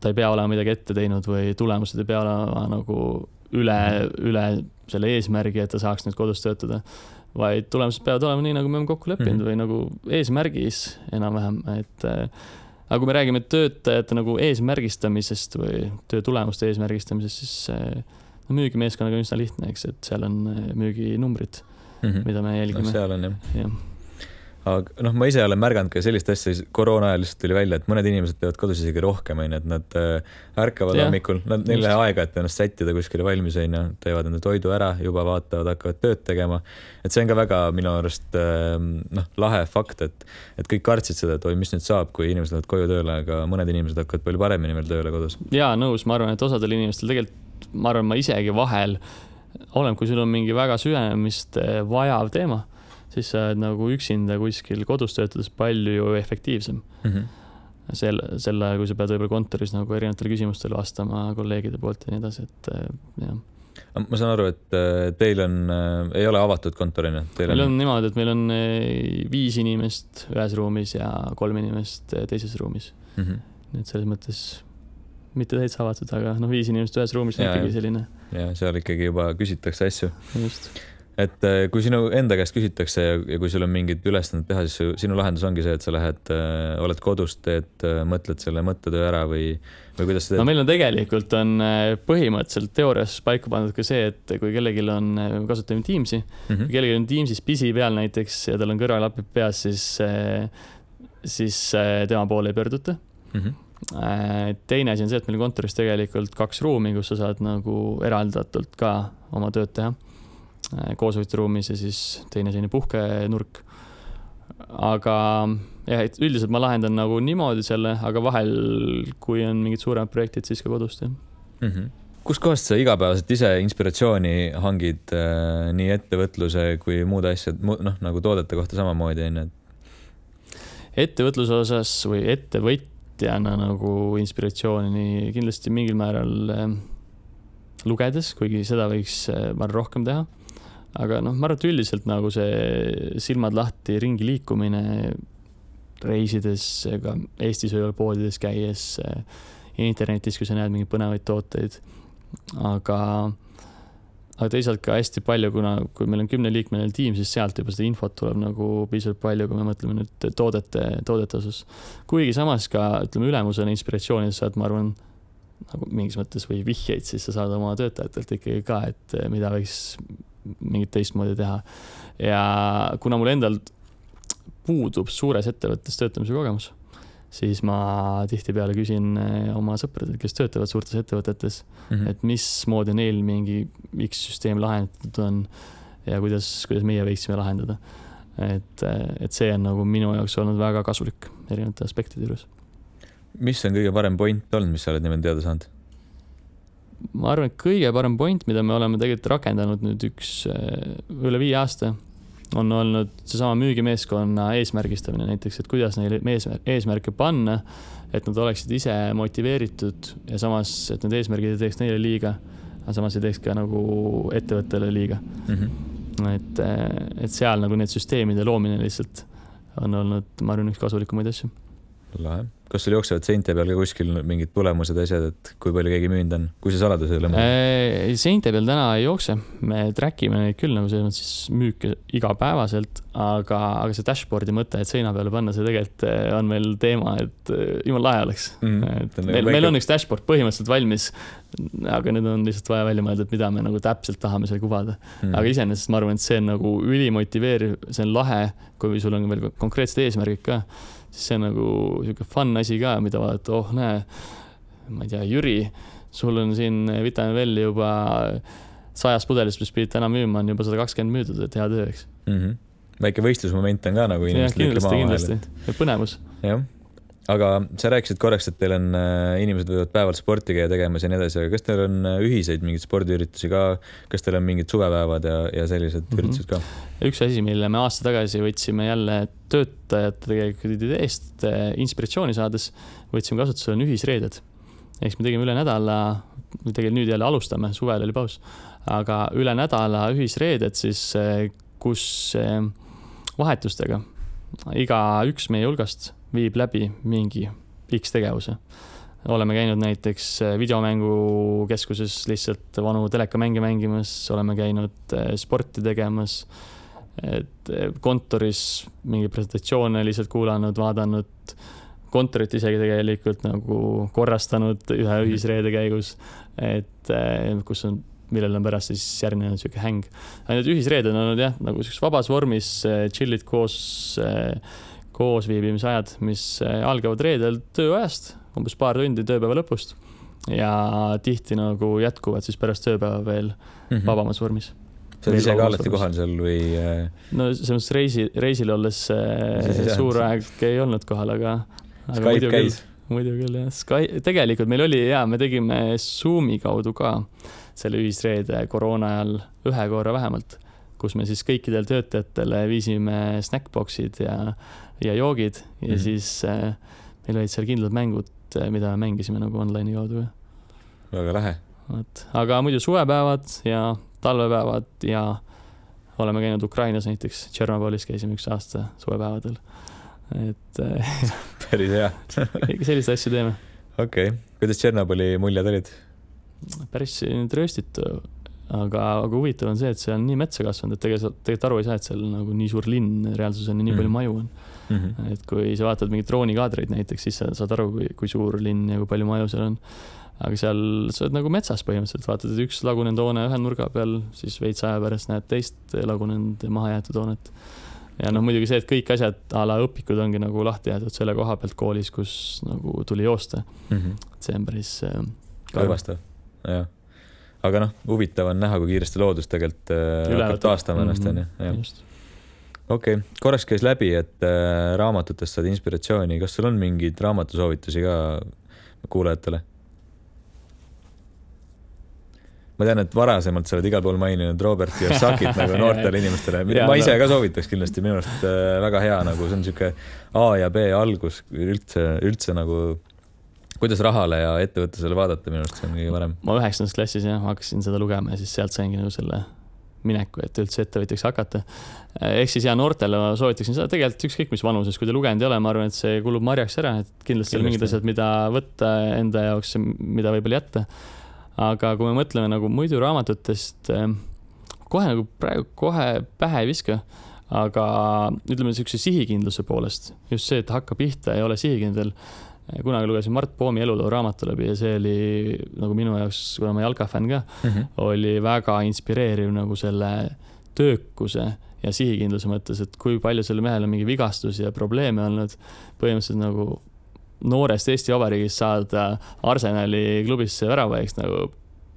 ta ei pea olema midagi ette teinud või tulemused ei pea olema nagu üle, üle selle eesmärgi, et ta saaks nüüd kodus töötada vaid tulemused peavad olema nii, nagu me oleme kokku leppinud mm -hmm. või nagu eesmärgis enam-vähem, et äh, aga kui me räägime töötajate nagu eesmärgistamisest või töö tulemuste eesmärgistamisest, siis äh, no müügimeeskonnaga on üsna lihtne, eks, et seal on äh, müüginumbrid mm, -hmm. mida me jälgime no,. seal on jah ja aga noh, ma ise olen märganud ka sellist asja, koroona ajal lihtsalt tuli välja, et mõned inimesed teevad kodus isegi rohkem, onju, et nad äh, ärkavad hommikul, nad, neil ei lähe aega, et ennast sättida kuskile valmis, onju, teevad enda toidu ära, juba vaatavad, hakkavad tööd tegema. et see on ka väga minu arust äh, noh, lahe fakt, et, et kõik kartsid seda, et oi, mis nüüd saab, kui inimesed lähevad koju tööle, aga mõned inimesed hakkavad palju paremini veel tööle kodus. ja nõus, ma arvan, et osadel inimestel tegelikult, ma arvan, ma isegi vahel, oleneb, kui sul on mingi väga süvenemist äh, vajav teema siis sa oled nagu üksinda kuskil kodus töötades palju efektiivsem mm. -hmm sel, sel ajal, kui sa pead võib-olla kontoris nagu erinevatele küsimustele vastama kolleegide poolt ja nii edasi, et äh, jah. ma saan aru, et äh, teil on, äh, ei ole avatud kontor on ju? meil on niimoodi, et meil on viis inimest ühes ruumis ja kolm inimest teises ruumis mm. -hmm. nii et selles mõttes mitte täitsa avatud, aga noh, viis inimest ühes ruumis on ja, ikkagi selline. ja seal ikkagi juba küsitakse asju. just et äh, kui sinu enda käest küsitakse ja, ja kui sul on mingid ülesanded teha, siis sinu lahendus ongi see, et sa lähed, äh, oled kodus, teed, äh, mõtled selle mõttetöö ära või, või kuidas sa teed? no meil on tegelikult on põhimõtteliselt teoorias paika pandud ka see, et kui kellelgi on, kasutame Teamsi mm, -hmm. kui kellelgi on Teamsis pisi peal näiteks ja tal on kõrvaklapid peas, siis, siis tema poole ei pöörduta mm. -hmm teine asi on see, et meil on kontoris tegelikult kaks ruumi, kus sa saad nagu eraldatult ka oma tööd teha Äh, koosolekuruumis ja siis teine selline puhkenurk. aga jah, et üldiselt ma lahendan nagu niimoodi selle, aga vahel, kui on mingid suuremad projektid, siis ka kodust jah mm -hmm kuskohast sa igapäevaselt ise inspiratsiooni hangid äh, nii ettevõtluse kui muude asjade, noh, nagu toodete kohta samamoodi onju, et? ettevõtluse osas või ettevõt-, tootjana nagu inspiratsiooni kindlasti mingil määral äh, lugedes, kuigi seda võiks, ma arvan, rohkem teha. Aga noh, ma arvan, et üldiselt nagu see silmad lahti ringi liikumine, reisides, ka Eestis võib-olla poodides käies, internetis, kui sa näed mingeid põnevaid tooteid, aga aga teisalt ka hästi palju, kuna, kui meil on kümneliikmeline tiim, siis sealt juba seda infot tuleb nagu piisavalt palju, kui me mõtleme nüüd toodete, toodete osas. kuigi samas ka ütleme, ülemusena inspiratsiooni saad, ma arvan, nagu mingis mõttes või vihjeid, siis sa saad oma töötajatelt ikkagi ka, et mida võiks mingit teistmoodi teha. ja kuna mul endal puudub suures ettevõttes töötamise kogemus siis ma tihtipeale küsin eh, oma sõpradelt, kes töötavad suurtes ettevõtetes mm, -hmm. et mismoodi neil mingi X süsteem lahendatud on ja kuidas, kuidas meie võiksime lahendada. et, eh, et see on nagu minu jaoks olnud väga kasulik erinevate aspektide juures. mis on kõige parem point olnud, mis sa oled niimoodi teada saanud? Ma arvan, et kõige parem point, mida me oleme tegelikult rakendanud nüüd üks eh, üle viie aasta on olnud seesama müügimeeskonna eesmärgistamine näiteks, et kuidas neile eesmärke panna, et nad oleksid ise motiveeritud ja samas, et need eesmärgid ei teeks neile liiga, aga samas ei teeks ka nagu ettevõttele liiga mm. -hmm. et, et seal nagu need süsteemide loomine lihtsalt on olnud, ma arvan, üks kasulikumaid asju. Lahe. Kas sul jooksevad seinte peal ka kuskil mingid tulemused, asjad, et kui palju keegi müünud on, kui see saladus ei ole? Äh, seinte peal täna ei jookse, me track ime neid küll nagu selles mõttes müüke igapäevaselt, aga, aga see dashboard'i mõte, et seina peale panna, see tegelikult äh, on meil teema, et äh, jumala lahe oleks. Mm,. et meil, väike... meil on üks dashboard põhimõtteliselt valmis, aga nüüd on lihtsalt vaja välja mõelda, et mida me nagu täpselt tahame seal kuvada. Mm.. aga iseenesest ma arvan, et see on nagu ülimotiveeriv, see on lahe, kui sul on veel konkreetsed eesmärgid ka see on nagu sihuke fun asi ka, mida vaadata, oh näe, ma ei tea, Jüri, sul on siin Vitamin Well juba sajast pudelist, mis pidid täna müüma, on juba sada kakskümmend müüdud, et hea töö, eks mm. -hmm. väike võistlusmoment on ka nagu inimestel ütlema omavahel. põnevus. jah aga sa rääkisid korraks, et teil on äh,, inimesed võivad päeval sporti käia tegemas ja nii edasi, aga kas teil on äh, ühiseid mingeid spordiüritusi ka, kas teil on mingid suvepäevad ja, ja sellised mm -hmm. üritused ka? üks asi, mille me aasta tagasi võtsime jälle töötajate tegelikult ideest äh, inspiratsiooni saades, võtsime kasutusele on ühisreeded. siis me tegime üle nädala, tegelikult nüüd jälle alustame, suvel oli paus, aga üle nädala ühisreeded siis, kus vahetustega igaüks meie hulgast viib läbi mingi X tegevuse. oleme käinud näiteks äh, videomängukeskuses lihtsalt vanu telekamänge mängimas, oleme käinud äh, sporti tegemas, et äh, kontoris mingeid presentatsioone lihtsalt kuulanud, vaadanud, kontorit isegi tegelikult nagu korrastanud ühe mhm. ühisreede käigus, et kus on millel on pärast siis järgnenud niisugune häng. Need ühisreeded on olnud jah, nagu siukses vabas vormis, chill'id koos äh, koosviibimisajad, mis äh, algavad reedel tööajast, umbes paar tundi tööpäeva lõpust ja tihti nagu jätkuvad siis pärast tööpäeva veel mm -hmm. vabamas vormis. sa oled ise ka alati kohal seal või? Äh? no selles mõttes reisi, reisil olles äh, suur aeg ei olnud kohal, aga, aga Skype käis? muidu küll jah, Sky, tegelikult meil oli ja me tegime Zoomi kaudu ka selle ühisreede koroona ajal ühe korra vähemalt, kus me siis kõikidele töötajatele viisime snackbox'id ja ja joogid ja mm -hmm. siis äh, meil olid seal kindlad mängud, äh, mida me mängisime nagu online'i kaudu. väga lahe. vot, aga muidu suvepäevad ja talvepäevad ja oleme käinud Ukrainas näiteks, Tšernobõlis käisime üks aasta suvepäevadel. et äh, *laughs* päris hea *laughs* selliseid asju teeme. okei okay., kuidas Tšernobõli muljed olid? päris rööstitu aga, aga huvitav on see, et see on nii metsa kasvanud, et tegelikult, tegelikult aru ei saa, et seal nagu nii suur linn reaalsuses on ja nii mm. palju maju on mm. -hmm. et kui sa vaatad mingeid droonikaadreid näiteks, siis sa saad aru, kui, kui suur linn ja kui palju maju seal on. aga seal sa oled nagu metsas põhimõtteliselt, vaatad, et üks lagunenud hoone ühe nurga peal, siis veits aja pärast näed teist lagunenud ja mahajäetud hoonet. ja noh, muidugi see, et kõik asjad a la õpikud ongi nagu lahti jäetud selle koha pealt koolis, kus nagu tuli joosta mm. -hmm. see on päris äh,. õõvastav, jah aga noh, huvitav on näha, kui kiiresti loodus tegelikult äh, hakkab taastama ennast, mhm. onju. Okei okay., korraks käis läbi, et äh, raamatutest saad inspiratsiooni, kas sul on mingeid raamatusoovitusi ka kuulajatele? ma tean, et varasemalt sa oled igal pool maininud Robert Kiyosakit nagu *laughs* noortele inimestele, ma ise ka soovitaks kindlasti, minu arust äh, väga hea nagu see on sihuke A ja B algus üldse, üldse nagu kuidas rahale ja ettevõtlusele vaadata, minu arust see on kõige parem. ma üheksandas klassis jah, hakkasin seda lugema ja siis sealt saingi nagu selle mineku, et üldse ettevõtjaks hakata. ehk siis ja noortele ma soovitaksin seda tegelikult ükskõik mis vanuses, kui te lugenud ei ole, ma arvan, et see kulub marjaks ära, et kindlasti on mingid asjad, mida võtta enda jaoks, mida võib-olla jätta. aga kui me mõtleme nagu muidu raamatutest, eh, kohe nagu praegu kohe pähe ei viska aga ütleme niisuguse sihikindluse poolest, just see, et hakka pihta, ei ole sihikindel kunagi lugesin Mart Poomi eluloo raamatu läbi ja see oli nagu minu jaoks, kuna ma jalkafänn ka mm, -hmm. oli väga inspireeriv nagu selle töökuse ja sihikindluse mõttes, et kui palju sellel mehel on mingi vigastusi ja probleeme olnud. põhimõtteliselt nagu noorest Eesti Vabariigist saada Arsenali klubisse väravaiks nagu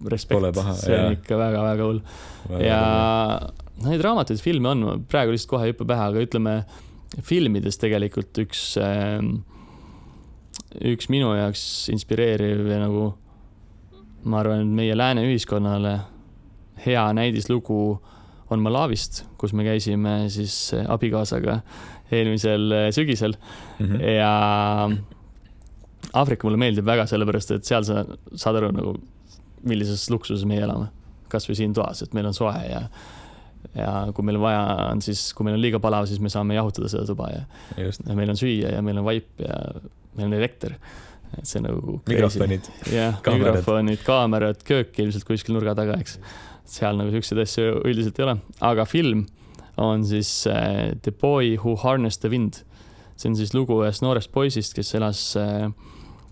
respekt, see on ikka väga-väga hull. ja noh, neid raamatuid, filme on, praegu lihtsalt kohe ei hüppa pähe, aga ütleme filmides tegelikult üks äh, üks minu jaoks inspireeriv ja nagu ma arvan, et meie lääne ühiskonnale hea näidislugu on Malavist, kus me käisime siis abikaasaga eelmisel sügisel mm -hmm. ja Aafrika mulle meeldib väga sellepärast, et seal sa saad aru nagu, millises luksuses meie elame. kasvõi siin toas, et meil on soe ja ja kui meil vaja on, siis kui meil on liiga palav, siis me saame jahutada seda tuba ja, ja meil on süüa ja meil on vaip ja meil on elekter. et see nagu. mikrofonid. jah, mikrofonid, kaamerad, köök ilmselt kuskil nurga taga, eks. seal nagu siukseid asju üldiselt ei ole, aga film on siis äh, The Boy Who Harnessed the Wind. see on siis lugu ühest noorest poisist, kes elas äh,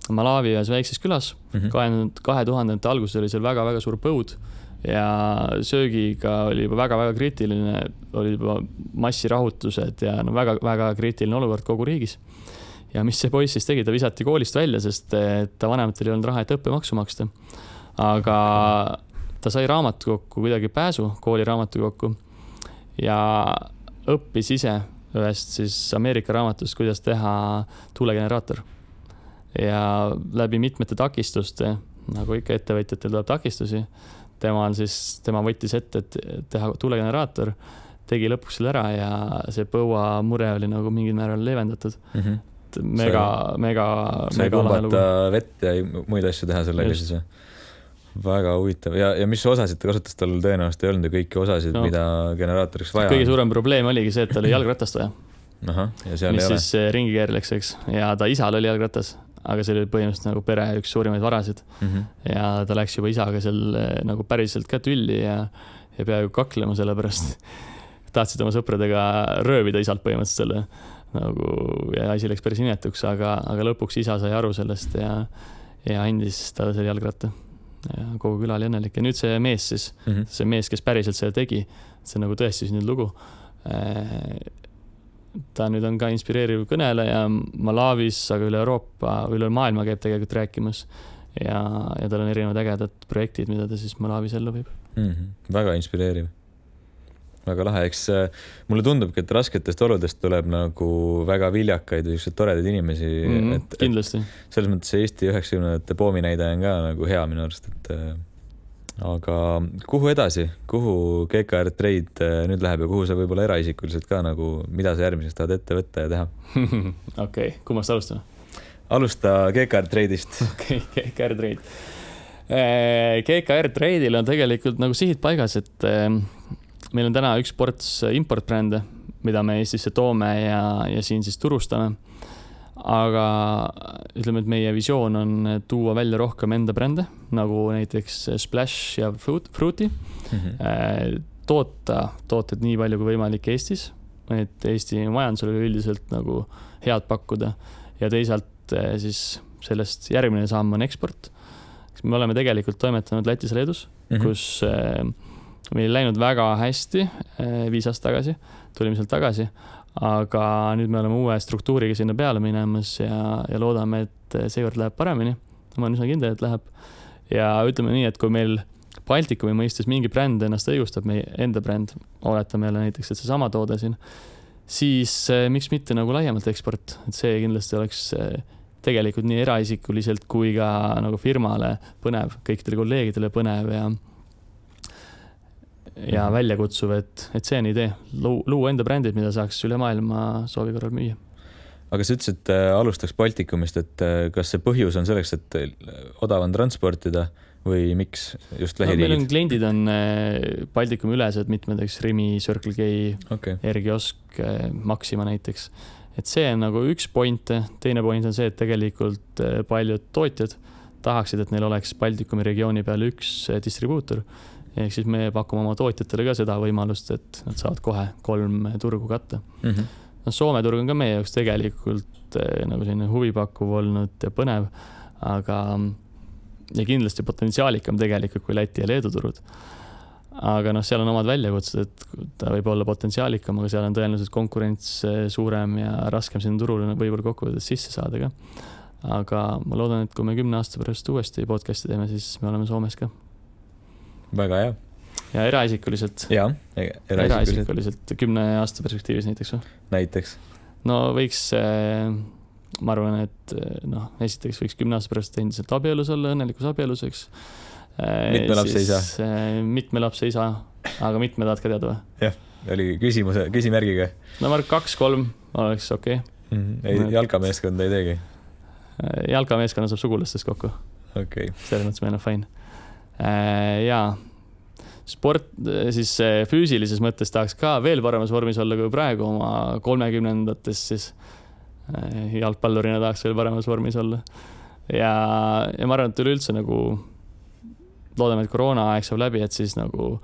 Malawi ühes väikses külas mm -hmm.. kahe, kahe tuhandete alguses oli seal väga-väga suur põud ja söögiga oli juba väga-väga kriitiline, olid juba massirahutused ja no väga-väga kriitiline olukord kogu riigis ja mis see poiss siis tegi, ta visati koolist välja, sest ta vanematel ei olnud raha, et õppemaksu maksta. aga ta sai raamatukokku kuidagi pääsu, kooli raamatukokku ja õppis ise ühest siis Ameerika raamatust, kuidas teha tuulegeneraator. ja läbi mitmete takistuste, nagu ikka ettevõtjatel tuleb takistusi, temal siis, tema võttis ette, et teha tuulegeneraator, tegi lõpuks selle ära ja see põuamure oli nagu mingil määral leevendatud mm. -hmm et mega, mega. sai pumbata vett ja muid asju teha sellega siis või? väga huvitav ja, ja mis osasid ta kasutas, tal tõenäoliselt ei olnud ju kõiki osasid no., mida generaatoriks vaja. kõige suurem probleem oligi see, et tal oli *laughs* jalgratast vaja. mis ei ole. siis ringi keerleks, eks, ja ta isal oli jalgratas, aga see oli põhimõtteliselt nagu pere üks suurimaid varasid mm. -hmm. ja ta läks juba isaga seal eh, nagu päriselt ka tülli ja, ja peaaegu kaklema, sellepärast *laughs* tahtsid oma sõpradega röövida isalt põhimõtteliselt selle nagu ja asi läks päris inetuks, aga, aga lõpuks isa sai aru sellest ja, ja andis talle selle jalgratta. ja kogu küla oli õnnelik ja nüüd see mees siis mm, -hmm. see mees, kes päriselt seda tegi, see nagu tõesti sündinud lugu. Äh, ta nüüd on ka inspireeriv kõneleja Malawis, aga üle Euroopa, üle maailma käib tegelikult rääkimas ja, ja tal on erinevad ägedad projektid, mida ta siis Malawis ellu viib mm. -hmm. väga inspireeriv väga lahe, eks äh, mulle tundubki, et rasketest oludest tuleb nagu väga viljakaid ja siukseid toredaid inimesi mm. -hmm, et, kindlasti. selles mõttes see Eesti üheksakümnendate poomi näide on ka nagu hea minu arust, et äh, aga kuhu edasi, kuhu GKR Trade äh, nüüd läheb ja kuhu sa võib-olla eraisikuliselt ka nagu, mida sa järgmiseks tahad ette võtta ja teha? *laughs* okei okay,, kummast alustame? alusta GKR Trade'ist. *laughs* okei okay,, GKR Trade. GKR Trade'il on tegelikult nagu sihid paigas, et meil on täna üks ports importbrände, mida me Eestisse toome ja, ja siin siis turustame. aga ütleme, et meie visioon on tuua välja rohkem enda brände, nagu näiteks Splash ja Fruit, Fruity mm. -hmm. toota tooteid nii palju kui võimalik Eestis, et Eesti majandusele üldiselt nagu head pakkuda ja teisalt siis sellest järgmine samm on eksport. me oleme tegelikult toimetanud Lätis, Leedus mm, -hmm. kus äh, meil ei läinud väga hästi eh, viis aastat tagasi, tulime sealt tagasi, aga nüüd me oleme uue struktuuriga sinna peale minemas ja, ja loodame, et seekord läheb paremini. ma olen üsna kindel, et läheb. ja ütleme nii, et kui meil Baltikumi mõistes mingi bränd ennast õigustab, meie enda bränd, oletame jälle näiteks, et seesama toode siin, siis eh, miks mitte nagu laiemalt eksport, et see kindlasti oleks eh, tegelikult nii eraisikuliselt kui ka nagu firmale põnev, kõikidele kolleegidele põnev ja ja mhm. väljakutsuv, et, et see on idee, luua enda brändid, mida saaks üle maailma soovi korral müüa. aga sa ütlesid, et äh, alustaks Baltikumist, et äh, kas see põhjus on selleks, et äh, odav on transportida või miks just no, meil on lähiriigid? kliendid on Baltikumi ülesed, mitmed, eks Rimi, Circle K, okei, R-kiosk, Maxima näiteks. et see on nagu üks point'e, teine point on see, et tegelikult paljud tootjad tahaksid, et neil oleks Baltikumi regiooni peal üks distribuutor. Ehk siis me pakume oma tootjatele ka seda võimalust, et nad saavad kohe kolm turgu katta. Mhm. no Soome turg on ka meie jaoks tegelikult eh, nagu selline huvipakkuv olnud ja põnev, aga ja kindlasti potentsiaalikam tegelikult kui Läti ja Leedu turud. aga noh, seal on omad väljakutsed, et ta võib olla potentsiaalikam, aga seal on tõenäoliselt konkurents eh, suurem ja raskem sinna turule võib-olla kokkuvõttes sisse saada ka. aga ma loodan, et kui me kümne aasta pärast uuesti podcast'i teeme, siis me oleme Soomes ka väga hea. ja eraisikuliselt, jaa, eraisikuliselt eraisikuliselt kümne aasta perspektiivis näiteks või? näiteks. no võiks, ma arvan, et eh, noh, esiteks võiks kümne aasta pärast endiselt abielus olla, õnnelikus abielus, eks. Mitme lapse isa?. mitme lapse isa, aga mitme tahad ka teada või? oli küsimuse, küsimärgiga no ma arvan, kaks-kolm oleks okei mm. -hmm. ei, Et- jalkameeskonda ei teegi. okay.. jalkameeskonna saab sugulastest kokku, okei okay., selles mõttes meil on fine. jaa, sport, siis eh, füüsilises mõttes tahaks ka veel paremas vormis olla kui praegu oma kolmekümnendates siis. jalgpallurina tahaks veel paremas vormis olla. ja, ja ma arvan, et üleüldse nagu loodame, et koroonaaeg saab läbi, et siis nagu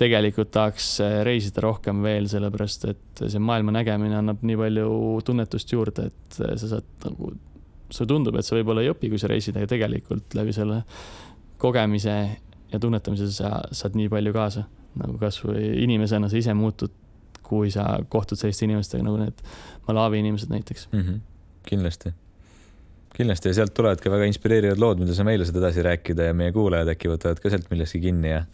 tegelikult tahaks reisida rohkem veel, sellepärast et see maailma nägemine annab nii palju tunnetust juurde, et sa saad nagu, sulle tundub, et sa võib-olla ei õpi, kui sa reisid, aga tegelikult läbi selle kogemise ja tunnetamise sa saad nii palju kaasa. nagu kasvõi inimesena sa ise muutud, kui sa kohtud selliste inimestega nagu need Malawi inimesed näiteks. mm. -hmm. kindlasti, kindlasti ja sealt tulevadki väga inspireerivad lood, mida sa meile saad edasi rääkida ja meie kuulajad äkki võtavad ka sealt millestki kinni ja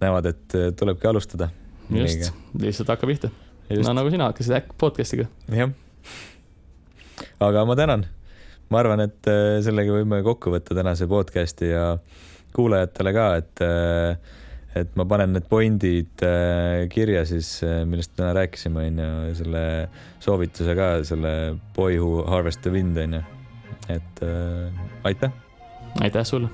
näevad, et eh, tulebki alustada. just, lihtsalt hakka pihta. no nagu sina hakkasid äkki podcast'iga. jah. aga ma tänan. ma arvan, et äh, sellega võime kokku võtta tänase podcast'i ja kuulajatele ka, et, et ma panen need pointid äh, kirja siis, millest täna rääkisime, onju, selle soovituse ka, selle Boy who harvest the wind, onju. et äh, aitäh. aitäh sulle.